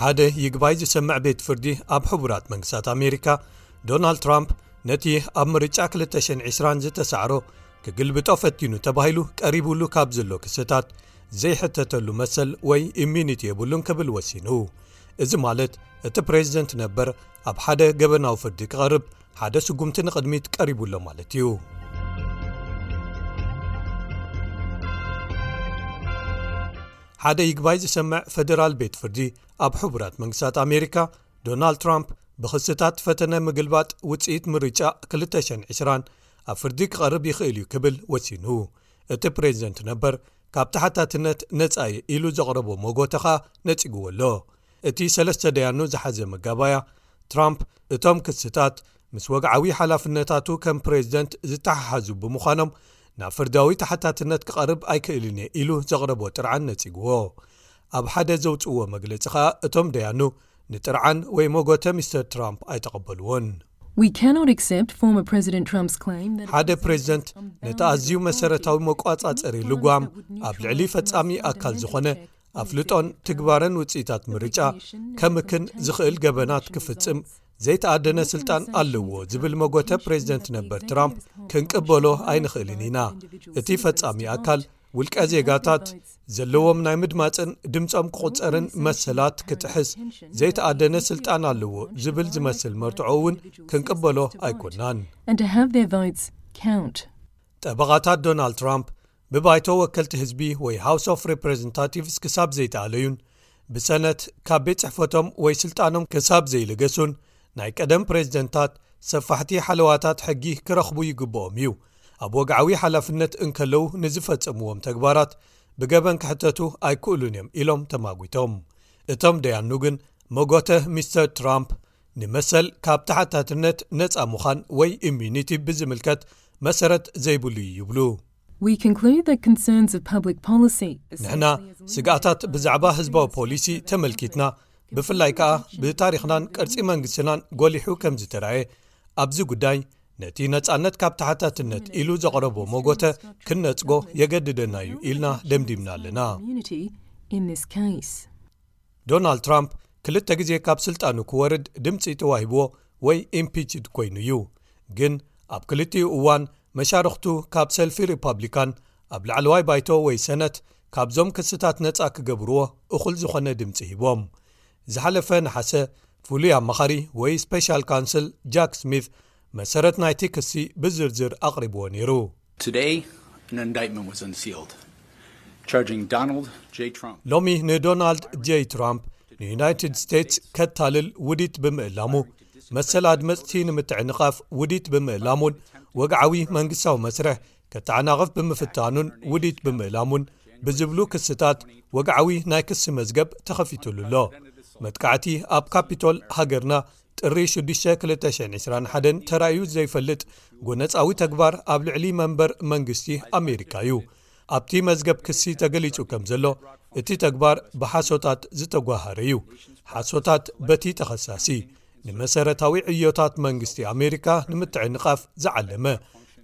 ሓደ ይግባይ ዝሰምዕ ቤት ፍርዲ ኣብ ሕቡራት መንግስታት ኣሜሪካ ዶናልድ ትራምፕ ነቲ ኣብ ምርጫ 220 ዝተሳዕሮ ክግልብጦ ፈቲኑ ተባሂሉ ቀሪብሉ ካብ ዝሎ ክስታት ዘይሕተተሉ መሰል ወይ ኢሚኒት የብሉን ክብል ወሲኑ እዚ ማለት እቲ ፕሬዚደንት ነበር ኣብ ሓደ ገበናዊ ፍርዲ ክቐርብ ሓደ ስጉምቲ ንቕድሚት ቀሪቡ ኣሎ ማለት እዩ ሓደ ይግባይ ዝሰምዕ ፈደራል ቤት ፍርዲ ኣብ ሕቡራት መንግስታት ኣሜሪካ ዶናልድ ትራምፕ ብክስታት ፈተነ ምግልባጥ ውፅኢት ምርጫ 220 ኣብ ፍርዲ ክቐርብ ይኽእል እዩ ክብል ወሲኑ እቲ ፕሬዚደንት ነበር ካብ ተሓታትነት ነፃኢ ኢሉ ዘቕረቦ መጎተ ኸኣ ነጺግዎ ኣሎ እቲ ሰለስተ ደያኑ ዝሓዘ መጋባያ ትራምፕ እቶም ክስታት ምስ ወግዓዊ ሓላፍነታቱ ከም ፕሬዚደንት ዝተሓሓዙ ብምዃኖም ናብ ፍርዳዊ ተሓታትነት ክቐርብ ኣይክእልን እየ ኢሉ ዘቕረቦ ጥርዓን ነጺግዎ ኣብ ሓደ ዘውጽእዎ መግለጺ ከኣ እቶም ደያኑ ንጥርዓን ወይ መጎተ ሚስተር ትራምፕ ኣይተቐበልዎን። ሓደ ፕሬዚደንት ነቲ ኣዝዩ መሰረታዊ መቋጻጸሪ ልጓም ኣብ ልዕሊ ፈጻሚ ኣካል ዝኾነ ኣፍልጦን ትግባረን ውጽኢታት ምርጫ ከምክን ዝኽእል ገበናት ክፍጽም ዘይተኣደነ ስልጣን ኣለዎ ዝብል መጎተ ፕሬዚደንት ነበር ትራምፕ ክንቅበሎ ኣይንኽእልን ኢና እቲ ፈጻሚ ኣካል ውልቀ ዜጋታት ዘለዎም ናይ ምድማፅን ድምፆም ክቝፀርን መሰላት ክጥሕስ ዘይተኣደነ ስልጣን ኣለዎ ዝብል ዝመስል መርትዖ እውን ክንቅበሎ ኣይኮናን። ጠበቓታት ዶናልድ ትራምፕ ብባይቶ ወከልቲ ህዝቢ ወይ ሃውስ ኦፍ ሪፕረዘንታቲቭስ ክሳብ ዘይተኣለዩን ብሰነት ካብ ቤት ፅሕፈቶም ወይ ስልጣኖም ክሳብ ዘይልገሱን ናይ ቀደም ፕሬዝደንታት ሰፋሕቲ ሓለዋታት ሕጊ ክረኽቡ ይግብኦም እዩ። ኣብ ወግዓዊ ሓላፍነት እንከለዉ ንዝፈጸምዎም ተግባራት ብገበን ክሕተቱ ኣይክእሉን እዮም ኢሎም ተማጒቶም። እቶም ደያኑ ግን መጎተ ሚስተር ትራምፕ ንመሰል ካብ ተሓታትነት ነጻ ምዃን ወይ ኢሚዩኒቲ ብዝምልከት መሰረት ዘይብሉ እዩ ይብሉ። ንሕና ስግኣታት ብዛዕባ ህዝባዊ ፖሊሲ ተመልኪትና ብፍላይ ከኣ ብታሪኽናን ቅርጺ መንግስትናን ጎሊሑ ከምዝተረኣየ ኣብዚ ጉዳይ ነቲ ነጻነት ካብ ተሓታትነት ኢሉ ዘቕረቦ መጎተ ክንነጽጎ የገድደና እዩ ኢልና ደምዲምና ኣለና ዶናልድ ትራምፕ ክልተ ግዜ ካብ ስልጣኑ ክወርድ ድምፂ ተዋሂብዎ ወይ ኢምፒችድ ኮይኑ እዩ ግን ኣብ ክልቲኡ እዋን መሻርኽቱ ካብ ሰልፊ ሪፓብሊካን ኣብ ላዕለዋይ ባይቶ ወይ ሰነት ካብዞም ክስታት ነጻ ክገብርዎ እኹል ዝኾነ ድምጺ ሂቦም። ዝሓለፈ ነሓሰ ፍሉይ ኣማኻሪ ወይ ስፐሻል ካውንስል ጃክ ስሚዝ መሰረት ናይቲ ክሲ ብዝርዝር ኣቕሪብዎ ነይሩ። ሎሚ ንዶናልድ ጀይ ትራምፕ ንዩናይትድ ስቴትስ ከታልል ውዲት ብምእላሙ መሰል ኣድመጽቲ ንምትዕንቓፍ ውዲት ብምእላሙን ወግዓዊ መንግስታዊ መስርሕ ከተዓናቕፍ ብምፍታኑን ውዲት ብምእላሙን ብዝብሉ ክስታት ወግዓዊ ናይ ክሲ መዝገብ ተኸፊትሉ ኣሎ መጥቃዕቲ ኣብ ካፒቶል ሃገርና ጥሪ 6221 ተራእዩ ዘይፈልጥ ጎነፃዊ ተግባር ኣብ ልዕሊ መንበር መንግስቲ ኣሜሪካ እዩ ኣብቲ መዝገብ ክሲ ተገሊጹ ከም ዘሎ እቲ ተግባር ብሓሶታት ዝተጓሃረ እዩ ሓሶታት በቲ ተኸሳሲ ንመሰረታዊ ዕዮታት መንግስቲ ኣሜሪካ ንምትዕንቓፍ ዝዓለመ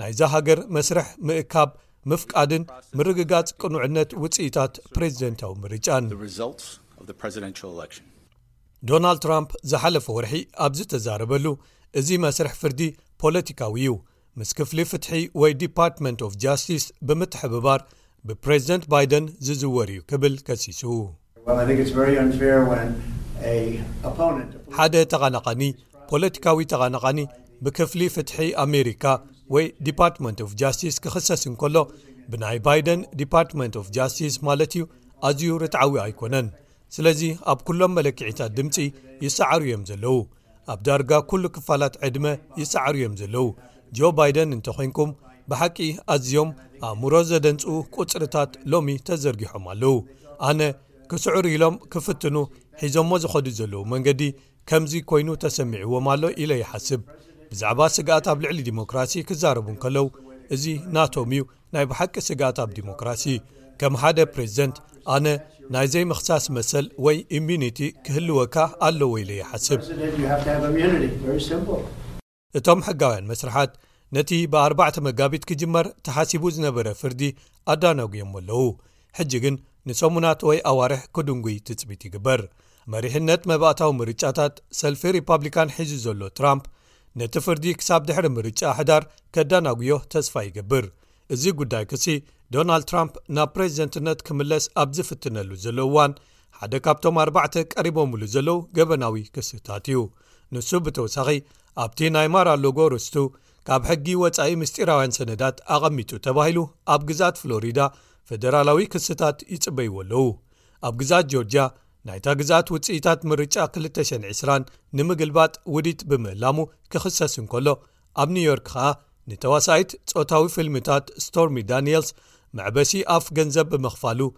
ናይዛ ሃገር መስርሕ ምእካብ ምፍቃድን ምርግጋጽ ቅኑዕነት ውጽኢታት ፕሬዚደንታዊ ምርጫን ዶናልድ ትራምፕ ዝሓለፈ ወርሒ ኣብ ዝተዛረበሉ እዚ መስርሕ ፍርዲ ፖለቲካዊ እዩ ምስ ክፍሊ ፍትሒ ወይ ዲፓርትመንት ኦፍ ጃስቲስ ብምትሕብባር ብፕሬዚደንት ባይደን ዝዝወር እዩ ክብል ከሲሱ ሓደ ተቓናቓኒ ፖለቲካዊ ተቓናቓኒ ብክፍሊ ፍትሒ ኣሜሪካ ወይ ዲፓርትመንት ኦፍ ጃስቲስ ክኽሰስ እንከሎ ብናይ ባይደን ዲፓርትመንት ኦፍ ጃስቲስ ማለት እዩ ኣዝዩ ርትዓዊ ኣይኮነን ስለዚ ኣብ ኩሎም መለክዒታት ድምጺ ይሰዓሩ እዮም ዘለዉ ኣብ ዳርጋ ኩሉ ክፋላት ዕድመ ይሰዓሩ እዮም ዘለዉ ጆ ባይደን እንተ ኮንኩም ብሓቂ ኣዝዮም ኣእምሮ ዘደንጹ ቁጽርታት ሎሚ ተዘርጊሖም ኣለዉ ኣነ ክስዕሩ ኢሎም ክፍትኑ ሒዞሞ ዝኸዱ ዘለዉ መንገዲ ከምዚ ኮይኑ ተሰሚዕዎም ኣሎ ኢለ ይሓስብ ብዛዕባ ስግኣት ኣብ ልዕሊ ዲሞክራሲ ክዛረቡ ከለው እዚ ናቶም እዩ ናይ ብሓቂ ስግኣት ኣብ ዲሞክራሲ ከም ሓደ ፕሬዚደንት ኣነ ናይ ዘይምኽሳስ መሰል ወይ ኢሚኒቲ ክህልወካ ኣለዎ ኢለ ይሓስብ እቶም ሕጋውያን መስርሓት ነቲ ብ4ተ መጋቢት ክጅመር ተሓሲቡ ዝነበረ ፍርዲ ኣዳናጉዮሞ ኣለዉ ሕጂ ግን ንሰሙናት ወይ ኣዋርሕ ክድንጉይ ትፅቢት ይግበር መሪሕነት መባእታዊ ምርጫታት ሰልፊ ሪፓብሊካን ሒዙ ዘሎ ትራምፕ ነቲ ፍርዲ ክሳብ ድሕሪ ምርጫ ሕዳር ከዳናጉዮ ተስፋ ይገብር እዚ ጉዳይ ክሲ ዶናልድ ትራምፕ ናብ ፕሬዚደንትነት ክምለስ ኣብ ዝፍትነሉ ዘሎ እዋን ሓደ ካብቶም ኣርባዕተ ቀሪቦምሉ ዘለዉ ገበናዊ ክስታት እዩ ንሱ ብተወሳኺ ኣብቲ ናይ ማራሎጎ ርስቱ ካብ ሕጊ ወጻኢ ምስጢራውያን ሰነዳት ኣቐሚጡ ተባሂሉ ኣብ ግዝኣት ፍሎሪዳ ፈደራላዊ ክስታት ይጽበይዎ ኣለዉ ኣብ ግዝኣት ጆርጅያ ናይታ ግዝኣት ውጽኢታት ምርጫ 220 ንምግልባጥ ውዲት ብምህላሙ ክኽሰስ እንከሎ ኣብ ኒውዮርክ ከኣ ንተዋሳኢት ጾታዊ ፊልምታት ስቶርሚ ዳንኤልስ መዕበሲ ኣፍ ገንዘብ ብምኽፋሉ